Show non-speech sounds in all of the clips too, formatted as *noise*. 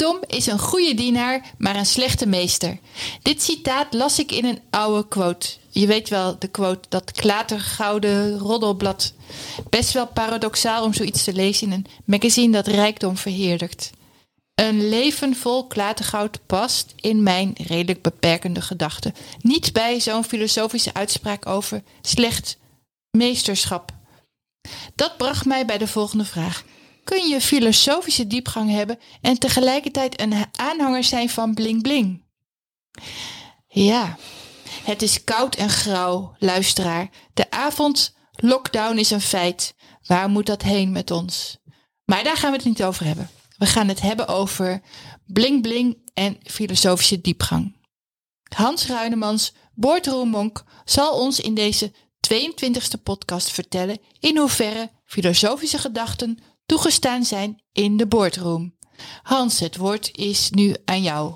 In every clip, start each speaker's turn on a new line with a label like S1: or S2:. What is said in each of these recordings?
S1: Rijkdom is een goede dienaar, maar een slechte meester. Dit citaat las ik in een oude quote. Je weet wel, de quote dat klatergouden roddelblad. Best wel paradoxaal om zoiets te lezen in een magazine dat rijkdom verheerlijkt. Een leven vol klatergoud past in mijn redelijk beperkende gedachten. Niet bij zo'n filosofische uitspraak over slecht meesterschap. Dat bracht mij bij de volgende vraag. Kun je filosofische diepgang hebben en tegelijkertijd een aanhanger zijn van bling bling? Ja, het is koud en grauw, luisteraar. De avond lockdown is een feit. Waar moet dat heen met ons? Maar daar gaan we het niet over hebben. We gaan het hebben over bling bling en filosofische diepgang. Hans Ruinemans, boordroommonk, zal ons in deze 22e podcast vertellen in hoeverre filosofische gedachten toegestaan zijn in de boardroom. Hans, het woord is nu aan jou.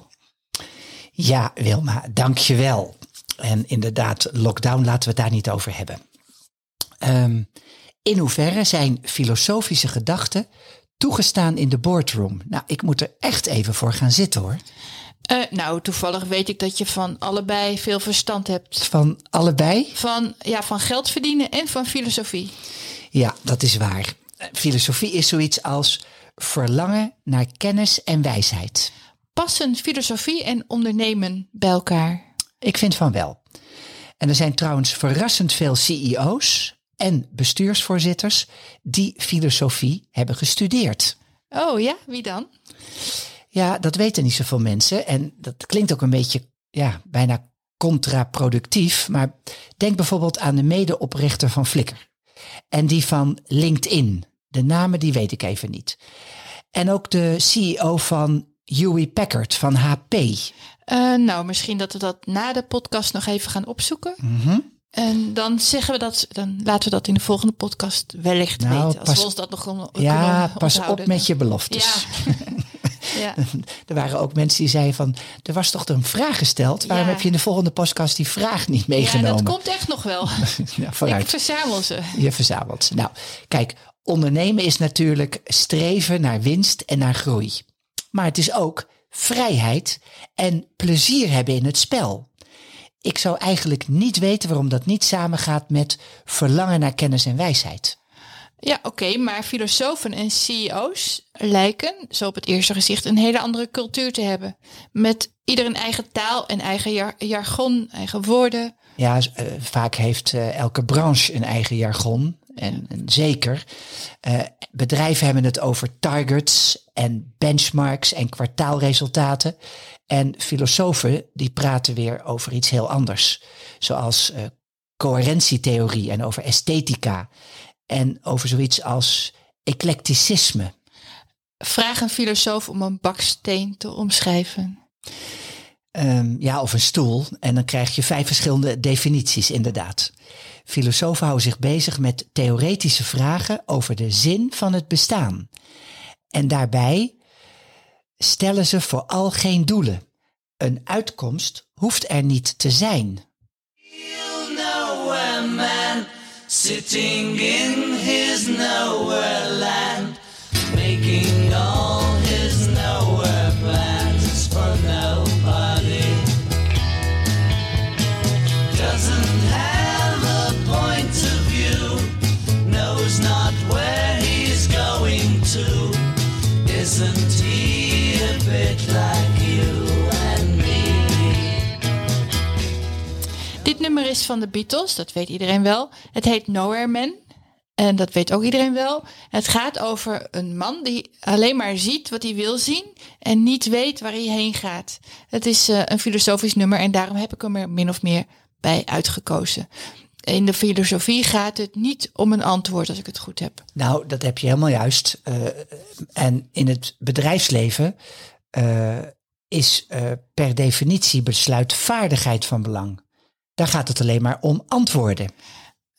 S2: Ja, Wilma, dankjewel. En inderdaad, lockdown laten we het daar niet over hebben. Ehm, in hoeverre zijn filosofische gedachten toegestaan in de boardroom? Nou, ik moet er echt even voor gaan zitten hoor.
S1: Uh, nou, toevallig weet ik dat je van allebei veel verstand hebt.
S2: Van allebei?
S1: Van, ja, van geld verdienen en van filosofie.
S2: Ja, dat is waar. Filosofie is zoiets als verlangen naar kennis en wijsheid.
S1: Passen filosofie en ondernemen bij elkaar?
S2: Ik vind van wel. En er zijn trouwens verrassend veel CEO's en bestuursvoorzitters die filosofie hebben gestudeerd.
S1: Oh ja, wie dan?
S2: Ja, dat weten niet zoveel mensen. En dat klinkt ook een beetje, ja, bijna contraproductief. Maar denk bijvoorbeeld aan de medeoprichter van Flickr. En die van LinkedIn. De namen die weet ik even niet. En ook de CEO van Huey Packard van HP. Uh,
S1: eh, nou, misschien dat we dat na de podcast nog even gaan opzoeken.
S2: Mm
S1: En dan zeggen we dat, dan laten we dat in de volgende podcast wellicht nou, weten. Als
S2: pas,
S1: we ons dat nog kunnen
S2: Ja, pas op met je beloftes.
S1: Ja. *laughs* ja. *laughs*
S2: er waren ook mensen die zeiden van, er was toch een vraag gesteld. Waarom heb je in de volgende podcast die vraag niet meegenomen? Ja,
S1: dat komt echt nog wel. *laughs*
S2: ja, vooruit. *laughs*
S1: Ik verzamel ze.
S2: Je verzamelt ze. Nou, kijk, ondernemen is natuurlijk streven naar winst en naar groei. Maar het is ook vrijheid en plezier hebben in het spel. Ik zou eigenlijk niet weten waarom dat niet samengaat met verlangen naar kennis en wijsheid.
S1: Ja, oké, maar filosofen en CEO's lijken, zo op het eerste gezicht, een hele andere cultuur te hebben. Met ieder een eigen taal en eigen jargon, eigen woorden.
S2: Ja, uh, vaak heeft uh, elke branche een eigen jargon. En, en zeker, uh, bedrijven hebben het over targets en benchmarks en kwartaalresultaten. En filosofen die praten weer over iets heel anders. Zoals coherentietheorie en over esthetica. En over zoiets als eclecticisme.
S1: Vraag een filosoof om een baksteen te omschrijven.
S2: Um, ja, of een stoel. En dan krijg je vijf verschillende definities, inderdaad. Filosofen houden zich bezig met theoretische vragen over de zin van het bestaan. En daarbij stellen ze vooral geen doelen. Een uitkomst hoeft er niet te zijn. You know a man sitting in his nowhere
S1: nummer is van de Beatles, dat weet iedereen wel. Het heet Nowhere Man. En dat weet ook iedereen wel. Het gaat over een man die alleen maar ziet wat hij wil zien en niet weet waar hij heen gaat. Het is uh, een filosofisch nummer en daarom heb ik hem er min of meer bij uitgekozen. in de filosofie gaat het niet om een antwoord, als ik het goed heb.
S2: Nou, dat heb je helemaal juist. Uh, en in het bedrijfsleven uh, is per definitie besluitvaardigheid van belang. Daar gaat het alleen maar om antwoorden.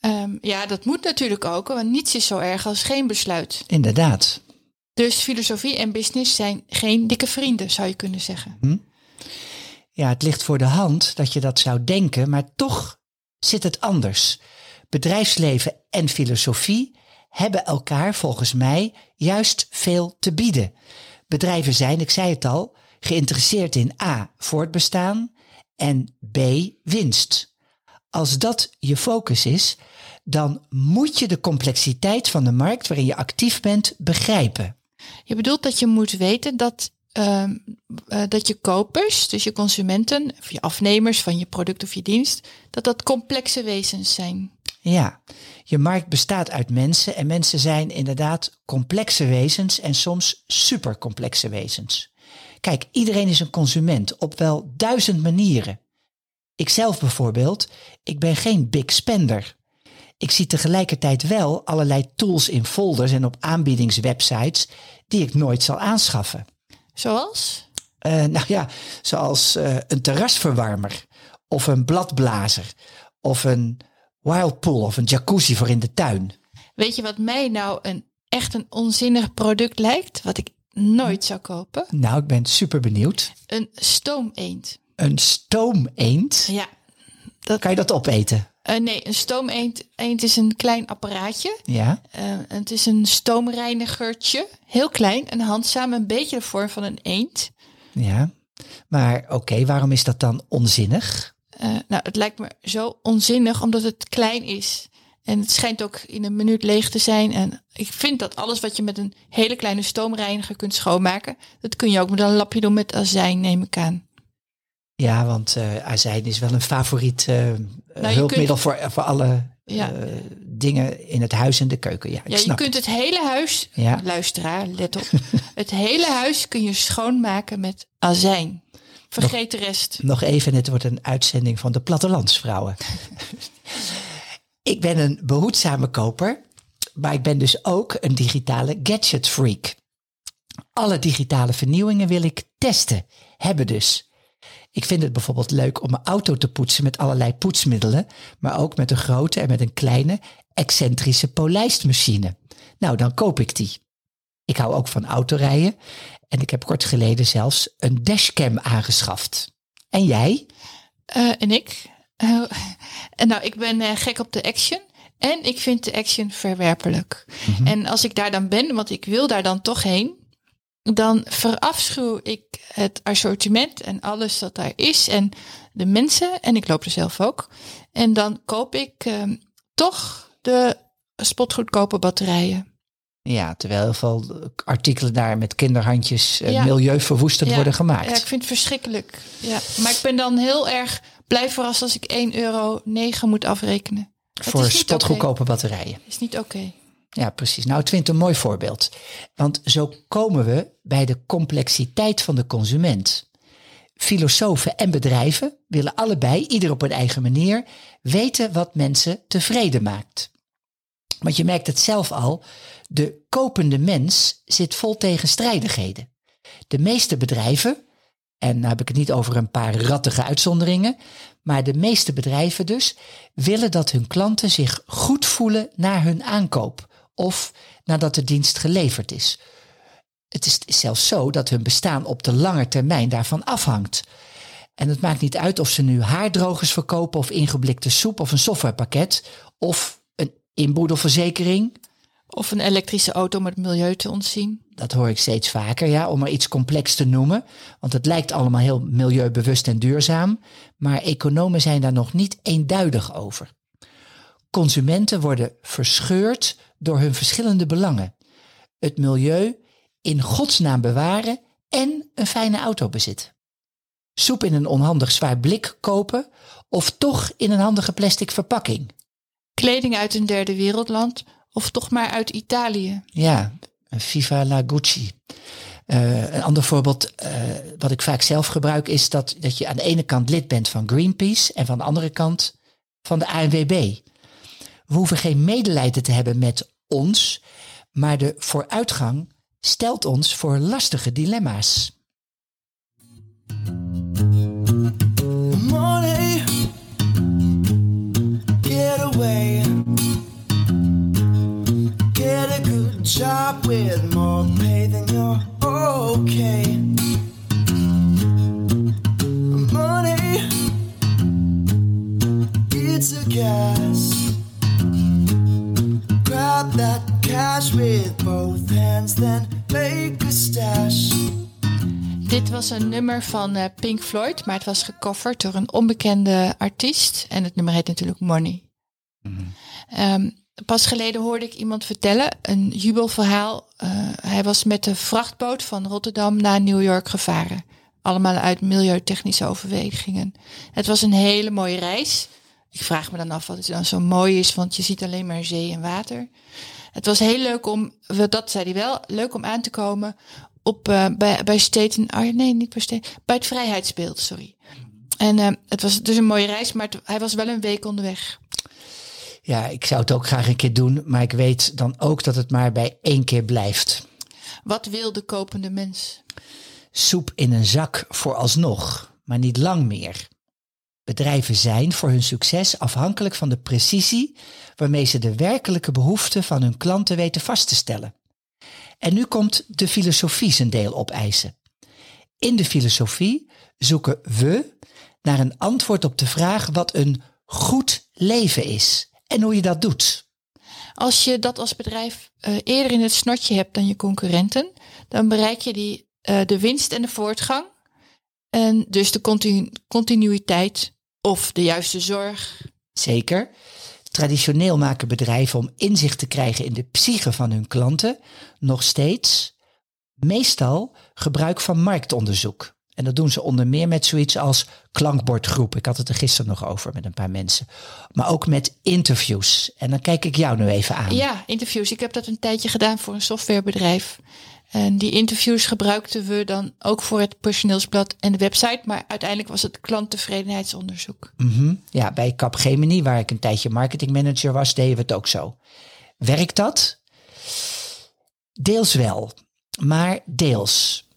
S1: Um, ja, dat moet natuurlijk ook, want niets is zo erg als geen besluit.
S2: Inderdaad.
S1: Dus filosofie en business zijn geen dikke vrienden, zou je kunnen zeggen.
S2: Hm? Ja, het ligt voor de hand dat je dat zou denken, maar toch zit het anders. Bedrijfsleven en filosofie hebben elkaar volgens mij juist veel te bieden. Bedrijven zijn, ik zei het al, geïnteresseerd in A. voortbestaan en B. winst. Als dat je focus is, dan moet je de complexiteit van de markt waarin je actief bent begrijpen.
S1: Je bedoelt dat je moet weten dat, uh, uh, dat je kopers, dus je consumenten, of je afnemers van je product of je dienst, dat dat complexe wezens zijn.
S2: Ja, je markt bestaat uit mensen en mensen zijn inderdaad complexe wezens en soms supercomplexe wezens. Kijk, iedereen is een consument op wel duizend manieren. Ikzelf bijvoorbeeld, ik ben geen big spender. Ik zie tegelijkertijd wel allerlei tools in folders en op aanbiedingswebsites die ik nooit zal aanschaffen.
S1: Zoals?
S2: Uh, nou ja, zoals uh, een terrasverwarmer of een bladblazer of een whirlpool of een jacuzzi voor in de tuin.
S1: Weet je wat mij nou een echt een onzinnig product lijkt, wat ik nooit zou kopen?
S2: Nou, ik ben super benieuwd.
S1: Een stoomeend.
S2: Een stoomeend?
S1: Ja.
S2: Dat... Kan je dat opeten?
S1: Uh, nee, een stoomeend eend is een klein apparaatje.
S2: Ja.
S1: Uh, het is een stoomreinigertje. Heel klein en handzaam. Een beetje de vorm van een eend.
S2: Ja. Maar oké, okay, waarom is dat dan onzinnig?
S1: Uh, nou, het lijkt me zo onzinnig omdat het klein is. En het schijnt ook in een minuut leeg te zijn. En ik vind dat alles wat je met een hele kleine stoomreiniger kunt schoonmaken, dat kun je ook met een lapje doen met azijn, neem ik aan.
S2: Ja, want uh, azijn is wel een favoriet uh, nou, hulpmiddel kunt, voor, voor alle ja. uh, dingen in het huis en de keuken. Ja,
S1: ja je kunt het hele huis, ja. luisteraar, let op. *laughs* het hele huis kun je schoonmaken met azijn. Vergeet
S2: nog,
S1: de rest.
S2: Nog even, het wordt een uitzending van de plattelandsvrouwen. *laughs* ik ben een behoedzame koper, maar ik ben dus ook een digitale gadget freak. Alle digitale vernieuwingen wil ik testen, hebben dus. Ik vind het bijvoorbeeld leuk om mijn auto te poetsen met allerlei poetsmiddelen, maar ook met een grote en met een kleine excentrische polijstmachine. Nou, dan koop ik die. Ik hou ook van autorijden en ik heb kort geleden zelfs een dashcam aangeschaft. En jij?
S1: Uh, en ik? Uh, *laughs* nou, ik ben uh, gek op de action. En ik vind de action verwerpelijk. Mm-hmm. En als ik daar dan ben, want ik wil daar dan toch heen, dan verafschuw ik het assortiment en alles dat daar is en de mensen. En ik loop er zelf ook. En dan koop ik uh, toch de spotgoedkope batterijen.
S2: Ja, terwijl heel veel artikelen daar met kinderhandjes ja. milieuverwoestend
S1: ja.
S2: worden gemaakt.
S1: Ja, ik vind het verschrikkelijk. Ja. Maar ik ben dan heel erg blij verrast als ik 1,9 euro moet afrekenen.
S2: Voor spotgoedkope okay. batterijen.
S1: Is niet oké. Okay.
S2: Ja, precies. Nou, ik vind het een mooi voorbeeld. Want zo komen we bij de complexiteit van de consument. Filosofen en bedrijven willen allebei, ieder op een eigen manier, weten wat mensen tevreden maakt. Want je merkt het zelf al, de kopende mens zit vol tegenstrijdigheden. De meeste bedrijven, en nou heb ik het niet over een paar rattige uitzonderingen, maar de meeste bedrijven dus, willen dat hun klanten zich goed voelen na hun aankoop of nadat de dienst geleverd is. Het is zelfs zo dat hun bestaan op de lange termijn daarvan afhangt. En het maakt niet uit of ze nu haardrogers verkopen of ingeblikte soep of een softwarepakket of een inboedelverzekering.
S1: Of een elektrische auto om het milieu te ontzien.
S2: Dat hoor ik steeds vaker, ja, om er iets complex te noemen. Want het lijkt allemaal heel milieubewust en duurzaam. Maar economen zijn daar nog niet eenduidig over. Consumenten worden verscheurd door hun verschillende belangen. Het milieu in godsnaam bewaren en een fijne auto bezitten. Soep in een onhandig zwaar blik kopen of toch in een handige plastic verpakking.
S1: Kleding uit een derde wereldland of toch maar uit Italië.
S2: Ja, Viva la Gucci. Uh, een ander voorbeeld uh, wat ik vaak zelf gebruik is dat, dat je aan de ene kant lid bent van Greenpeace en van de andere kant van de ANWB. We hoeven geen medelijden te hebben met ons, maar de vooruitgang stelt ons voor lastige dilemma's.
S1: Was een nummer van eh, Pink Floyd, maar het was gecoverd door een onbekende artiest. En het nummer heet natuurlijk Money. Ehm, pas geleden hoorde ik iemand vertellen, een jubelverhaal. Eh, hij was met de vrachtboot van Rotterdam naar New York gevaren. Allemaal uit milieutechnische overwegingen. Het was een hele mooie reis. Ik vraag me dan af wat het dan zo mooi is, want je ziet alleen maar zee en water. Het was heel leuk om, dat zei hij wel, leuk om aan te komen op, eh, bij, bij Staten, oh, nee, niet bij Staten, bij het Vrijheidsbeeld, sorry. En eh, het was dus een mooie reis, maar het- hij was wel een week onderweg.
S2: Ja, ik zou het ook graag een keer doen, maar ik weet dan ook dat het maar bij één keer blijft.
S1: Wat wil de kopende mens?
S2: Soep in een zak vooralsnog, maar niet lang meer. Bedrijven zijn voor hun succes afhankelijk van de precisie waarmee ze de werkelijke behoeften van hun klanten weten vast te stellen. En nu komt de filosofie zijn deel opeisen. In de filosofie zoeken we naar een antwoord op de vraag wat een goed leven is en hoe je dat doet.
S1: Als je dat als bedrijf eh, eerder in het snotje hebt dan je concurrenten, dan bereik je die, eh, de winst en de voortgang. En dus de continu- continuïteit of de juiste zorg.
S2: Zeker. Traditioneel maken bedrijven om inzicht te krijgen in de psyche van hun klanten nog steeds meestal gebruik van marktonderzoek. En dat doen ze onder meer met zoiets als klankbordgroep. Ik had het er gisteren nog over met een paar mensen. Maar ook met interviews. En dan kijk ik jou nu even aan.
S1: Ja, interviews. Ik heb dat een tijdje gedaan voor een softwarebedrijf. En die interviews gebruikten we dan ook voor het personeelsblad en de website. Maar uiteindelijk was het klanttevredenheidsonderzoek.
S2: Mhm. Ja, bij Capgemini, waar ik een tijdje marketingmanager was, deden we het ook zo. Werkt dat? Deels wel, maar deels.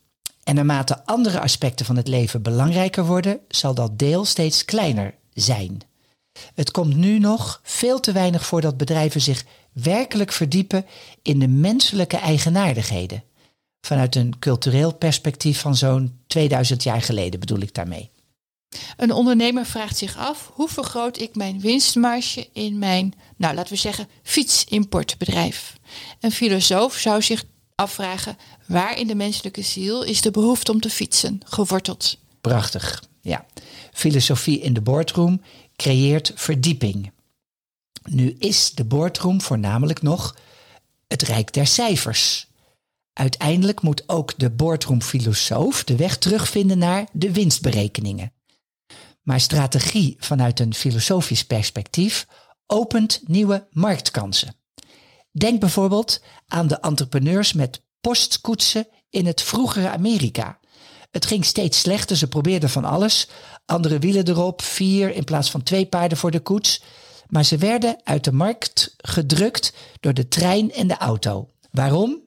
S2: En naarmate andere aspecten van het leven belangrijker worden, zal dat deel steeds kleiner zijn. Het komt nu nog veel te weinig voor dat bedrijven zich werkelijk verdiepen in de menselijke eigenaardigheden. Vanuit een cultureel perspectief van zo'n 2000 jaar geleden bedoel ik daarmee.
S1: Een ondernemer vraagt zich af hoe vergroot ik mijn winstmarge in mijn, nou laten we zeggen, fietsimportbedrijf. Een filosoof zou zich afvragen waar in de menselijke ziel is de behoefte om te fietsen geworteld.
S2: Prachtig, ja. Filosofie in de boardroom creëert verdieping. Nu is de boardroom voornamelijk nog het rijk der cijfers. Uiteindelijk moet ook de boardroom-filosoof de weg terugvinden naar de winstberekeningen. Maar strategie vanuit een filosofisch perspectief opent nieuwe marktkansen. Denk bijvoorbeeld aan de entrepreneurs met postkoetsen in het vroegere Amerika. Het ging steeds slechter, ze probeerden van alles. Andere wielen erop, vier in plaats van twee paarden voor de koets. Maar ze werden uit de markt gedrukt door de trein en de auto. Waarom?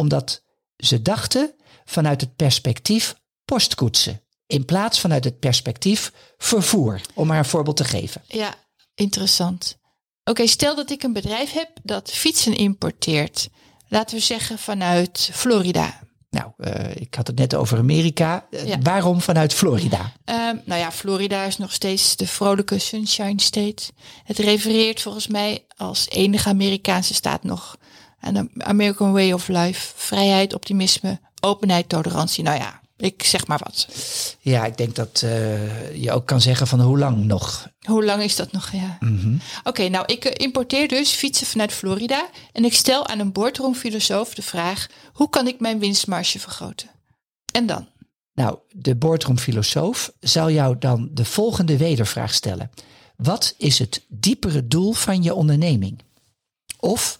S2: Omdat ze dachten vanuit het perspectief postkoetsen. In plaats vanuit het perspectief vervoer, om maar een voorbeeld te geven.
S1: Ja, interessant. Oké, stel dat ik een bedrijf heb dat fietsen importeert. Laten we zeggen vanuit Florida.
S2: Nou, eh, ik had het net over Amerika. Eh,
S1: Ja.
S2: Waarom vanuit Florida?
S1: Ehm, nou ja, Florida is nog steeds de vrolijke Sunshine State. Het refereert volgens mij als enige Amerikaanse staat nog aan de American Way of Life. Vrijheid, optimisme, openheid, tolerantie. Nou ja, ik zeg maar wat.
S2: Ja, ik denk dat eh, je ook kan zeggen van hoe lang nog.
S1: Hoe lang is dat nog? Ja. Oké, nou ik eh, importeer dus fietsen vanuit Florida en ik stel aan een boardroomfilosoof de vraag: hoe kan ik mijn winstmarge vergroten? En dan?
S2: Nou, de boardroomfilosoof zal jou dan de volgende wedervraag stellen. Wat is het diepere doel van je onderneming? Of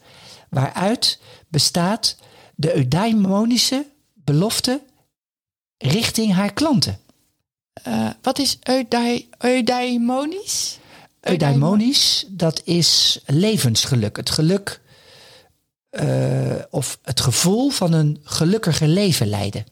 S2: waaruit bestaat de eudaimonische belofte richting haar klanten?
S1: Eh, wat is eudai- eudaimonisch?
S2: Eudaimonisch, dat is levensgeluk. Het geluk eh, of het gevoel van een gelukkiger leven leiden.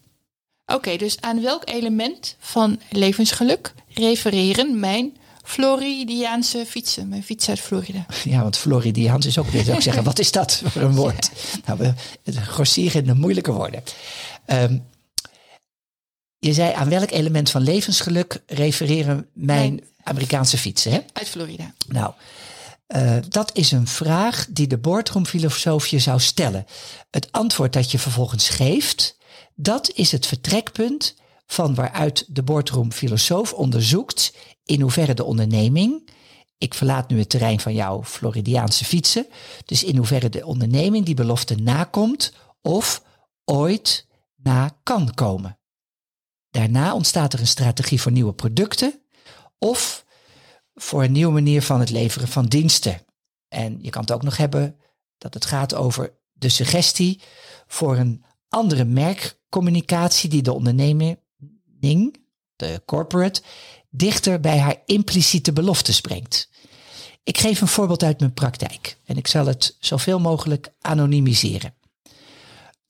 S1: Oké, dus aan welk element van levensgeluk refereren mijn Floridiaanse fietsen, mijn fiets uit Florida? *laughs*
S2: Ja, want Floridiaans is ook weer, zou ik zeggen, wat is dat voor een *laughs* woord? Nou, we grossieren in de moeilijke woorden. Ehm, je zei aan welk element van levensgeluk refereren mijn
S1: Mijn-
S2: Amerikaanse fietsen, hè?
S1: Uit Florida.
S2: Nou, eh, dat is een vraag die de boardroomfilosoof je zou stellen. Het antwoord dat je vervolgens geeft, dat is het vertrekpunt van waaruit de boardroomfilosoof onderzoekt in hoeverre de onderneming, ik verlaat nu het terrein van jouw Floridiaanse fietsen, dus in hoeverre de onderneming die belofte nakomt of ooit na kan komen. Daarna ontstaat er een strategie voor nieuwe producten of voor een nieuwe manier van het leveren van diensten. En je kan het ook nog hebben dat het gaat over de suggestie voor een andere merkcommunicatie die de onderneming, de corporate, dichter bij haar impliciete beloftes brengt. Ik geef een voorbeeld uit mijn praktijk en ik zal het zoveel mogelijk anonimiseren.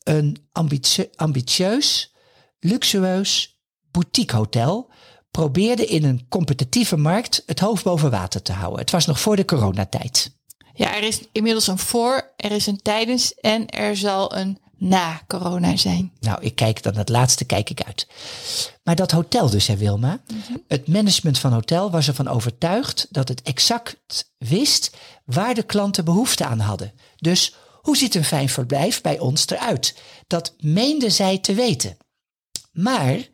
S2: Een ambitie- ambitieus, luxueus boutiquehotel probeerde in een competitieve markt het hoofd boven water te houden. Het was nog voor de coronatijd.
S1: Ja, er is inmiddels een voor, er is een tijdens en er zal een na corona zijn.
S2: Nou, ik kijk dan het laatste kijk ik uit. Maar dat hotel dus, hè Wilma. Het management van hotel was ervan overtuigd dat het exact wist waar de klanten behoefte aan hadden. Dus hoe ziet een fijn verblijf bij ons eruit? Dat meenden zij te weten. Maar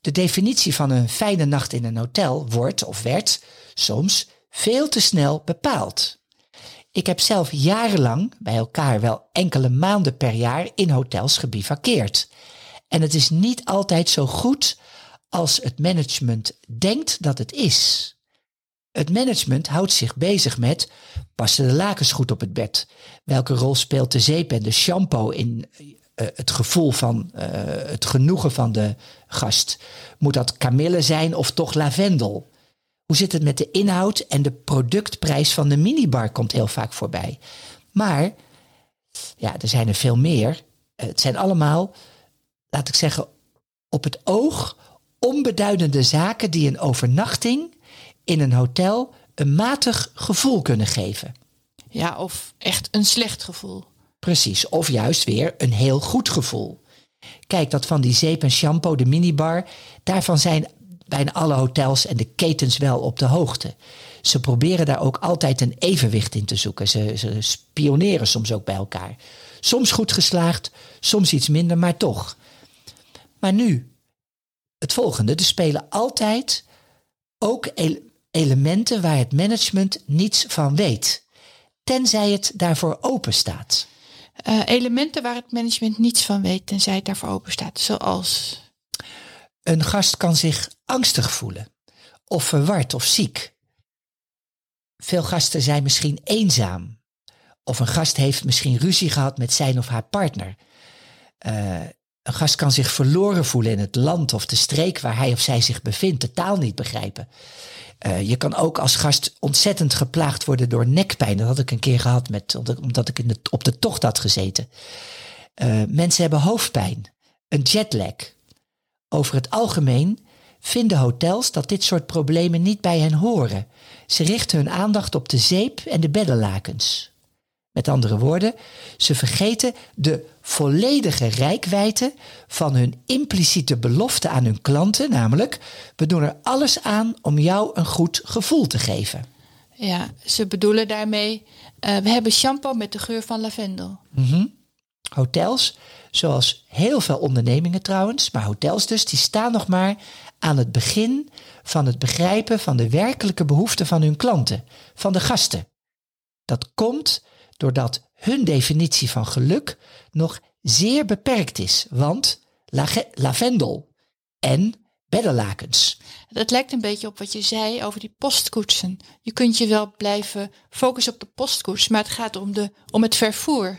S2: de definitie van een fijne nacht in een hotel wordt of werd soms veel te snel bepaald. Ik heb zelf jarenlang, bij elkaar wel enkele maanden per jaar, in hotels gebivakkeerd. En het is niet altijd zo goed als het management denkt dat het is. Het management houdt zich bezig met, passen de lakens goed op het bed? Welke rol speelt de zeep en de shampoo in eh, het gevoel van eh, het genoegen van de gast? Moet dat kamille zijn of toch lavendel? Hoe zit het met de inhoud en de productprijs van de minibar komt heel vaak voorbij. Maar, ja, er zijn er veel meer. Eh, Het zijn allemaal, laat ik zeggen, op het oog onbeduidende zaken die een overnachting in een hotel een matig gevoel kunnen geven.
S1: Ja, of echt een slecht gevoel.
S2: Precies, of juist weer een heel goed gevoel. Kijk, dat van die zeep en shampoo, de minibar, daarvan zijn bijna alle hotels en de ketens wel op de hoogte. Ze proberen daar ook altijd een evenwicht in te zoeken. Ze, ze spioneren soms ook bij elkaar. Soms goed geslaagd, soms iets minder, maar toch. Maar nu, het volgende. Er spelen altijd ook ele- elementen waar het management niets van weet. Tenzij het daarvoor open staat.
S1: Eh, elementen waar het management niets van weet tenzij het daarvoor open staat. Zoals,
S2: Een gast kan zich angstig voelen, of verward of ziek. Veel gasten zijn misschien eenzaam, of een gast heeft misschien ruzie gehad met zijn of haar partner. Eh, een gast kan zich verloren voelen in het land of de streek waar hij of zij zich bevindt, de taal niet begrijpen. Eh, je kan ook als gast ontzettend geplaagd worden door nekpijn. Dat had ik een keer gehad met, omdat ik in de, op de tocht had gezeten. Eh, mensen hebben hoofdpijn, een jetlag. Over het algemeen vinden hotels dat dit soort problemen niet bij hen horen. Ze richten hun aandacht op de zeep en de beddenlakens. Met andere woorden, ze vergeten de volledige rijkwijde van hun impliciete belofte aan hun klanten, namelijk we doen er alles aan om jou een goed gevoel te geven.
S1: ja, ze bedoelen daarmee, eh, we hebben shampoo met de geur van lavendel.
S2: Hotels, zoals heel veel ondernemingen trouwens, maar hotels dus, die staan nog maar aan het begin van het begrijpen van de werkelijke behoeften van hun klanten, van de gasten. Dat komt doordat hun definitie van geluk nog zeer beperkt is, want lavendel en beddenlakens.
S1: Dat lijkt een beetje op wat je zei over die postkoetsen. Je kunt je wel blijven focussen op de postkoets, maar het gaat om, de, om het vervoer.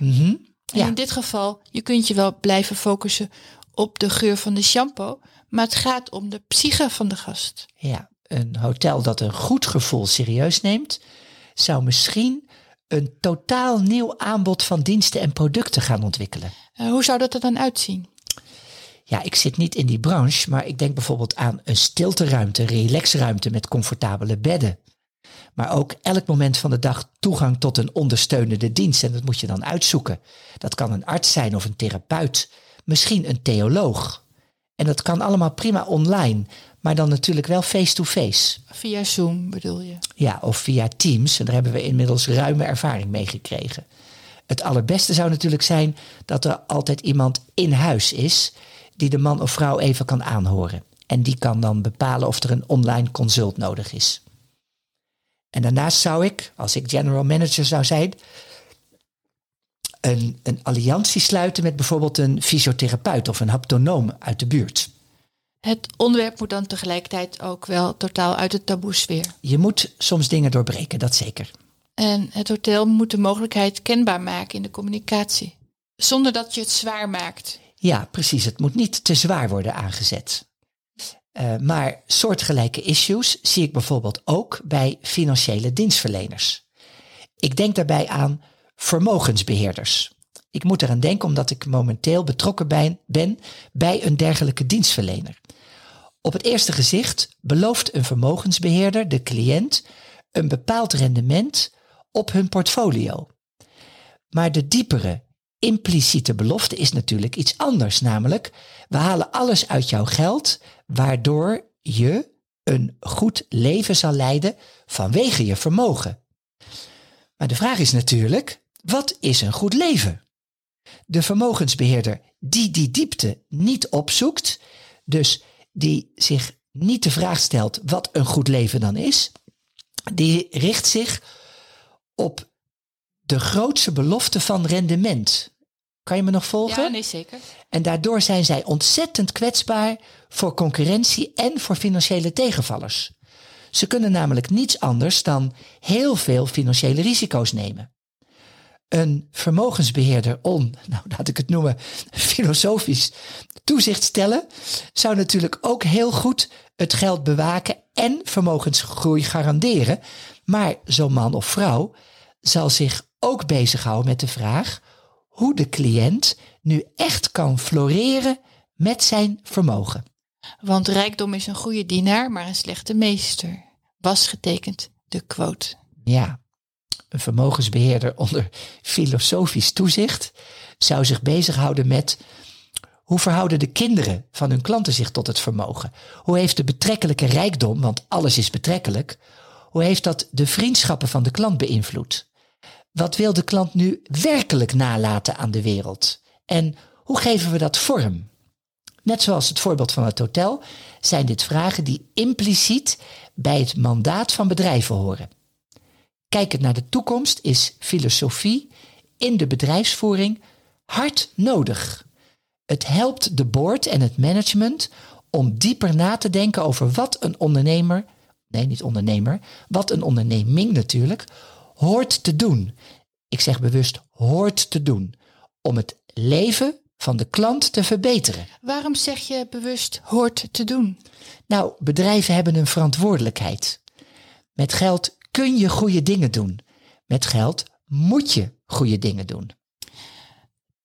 S1: En
S2: Ja.
S1: in dit geval, je kunt je wel blijven focussen op de geur van de shampoo, maar het gaat om de psyche van de gast.
S2: Ja, een hotel dat een goed gevoel serieus neemt, zou misschien een totaal nieuw aanbod van diensten en producten gaan ontwikkelen.
S1: Eh, hoe zou dat er dan uitzien?
S2: Ja, ik zit niet in die branche, maar ik denk bijvoorbeeld aan een stilteruimte, relaxruimte met comfortabele bedden. Maar ook elk moment van de dag toegang tot een ondersteunende dienst. En dat moet je dan uitzoeken. Dat kan een arts zijn of een therapeut. Misschien een theoloog. En dat kan allemaal prima online. Maar dan natuurlijk wel face-to-face.
S1: Via Zoom bedoel je?
S2: Ja, of via Teams. En daar hebben we inmiddels ruime ervaring mee gekregen. Het allerbeste zou natuurlijk zijn dat er altijd iemand in huis is die de man of vrouw even kan aanhoren. En die kan dan bepalen of er een online consult nodig is. En daarnaast zou ik, als ik general manager zou zijn, een, een alliantie sluiten met bijvoorbeeld een fysiotherapeut of een haptonoom uit de buurt.
S1: Het onderwerp moet dan tegelijkertijd ook wel totaal uit de taboesfeer.
S2: Je moet soms dingen doorbreken, dat zeker.
S1: En het hotel moet de mogelijkheid kenbaar maken in de communicatie. Zonder dat je het zwaar maakt.
S2: Ja, precies. Het moet niet te zwaar worden aangezet. Uh, maar soortgelijke issues zie ik bijvoorbeeld ook bij financiële dienstverleners. Ik denk daarbij aan vermogensbeheerders. Ik moet eraan denken omdat ik momenteel betrokken ben bij een dergelijke dienstverlener. Op het eerste gezicht belooft een vermogensbeheerder de cliënt een bepaald rendement op hun portfolio. Maar de diepere, impliciete belofte is natuurlijk iets anders, namelijk we halen alles uit jouw geld, waardoor je een goed leven zal leiden vanwege je vermogen. Maar de vraag is natuurlijk, wat is een goed leven? De vermogensbeheerder die die diepte niet opzoekt, dus die zich niet de vraag stelt wat een goed leven dan is, die richt zich op de grootste belofte van rendement. Kan je me nog volgen?
S1: Ja, nee, zeker.
S2: En daardoor zijn zij ontzettend kwetsbaar voor concurrentie en voor financiële tegenvallers. Ze kunnen namelijk niets anders dan heel veel financiële risico's nemen. Een vermogensbeheerder on, *laughs* nou laat ik het noemen, *laughs* filosofisch toezicht stellen, zou natuurlijk ook heel goed het geld bewaken en vermogensgroei garanderen. Maar zo'n man of vrouw zal zich ook bezighouden met de vraag hoe de cliënt nu echt kan floreren met zijn vermogen.
S1: Want rijkdom is een goede dienaar, maar een slechte meester. Was getekend de quote.
S2: Ja, een vermogensbeheerder onder filosofisch toezicht zou zich bezighouden met hoe verhouden de kinderen van hun klanten zich tot het vermogen? Hoe heeft de betrekkelijke rijkdom, want alles is betrekkelijk, hoe heeft dat de vriendschappen van de klant beïnvloed? Wat wil de klant nu werkelijk nalaten aan de wereld? En hoe geven we dat vorm? Net zoals het voorbeeld van het hotel zijn dit vragen die impliciet bij het mandaat van bedrijven horen. Kijkend naar de toekomst is filosofie in de bedrijfsvoering hard nodig. Het helpt de board en het management om dieper na te denken over wat een ondernemer, nee niet ondernemer, wat een onderneming natuurlijk, hoort te doen. Ik zeg bewust hoort te doen. Om het leven van de klant te verbeteren.
S1: Waarom zeg je bewust hoort te doen?
S2: Nou, bedrijven hebben een verantwoordelijkheid. Met geld kun je goede dingen doen. Met geld moet je goede dingen doen.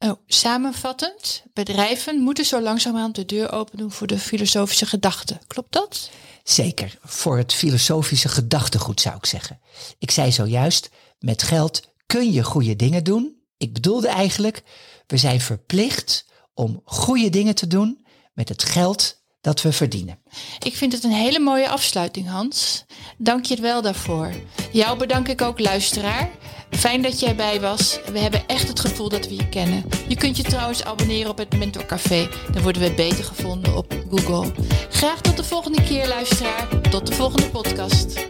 S1: Oh, samenvattend, bedrijven moeten zo langzamerhand de deur open doen voor de filosofische gedachten. Klopt dat?
S2: Zeker, voor het filosofische gedachtegoed zou ik zeggen. Ik zei zojuist, met geld kun je goede dingen doen. Ik bedoelde eigenlijk, we zijn verplicht om goede dingen te doen met het geld dat we verdienen.
S1: Ik vind het een hele mooie afsluiting, Hans. Dank je wel daarvoor. Jou bedank ik ook, luisteraar. Fijn dat jij bij was. We hebben echt het gevoel dat we je kennen. Je kunt je trouwens abonneren op het Mentorcafé. Dan worden we beter gevonden op Google. Graag tot de volgende keer, luisteraar. Tot de volgende podcast.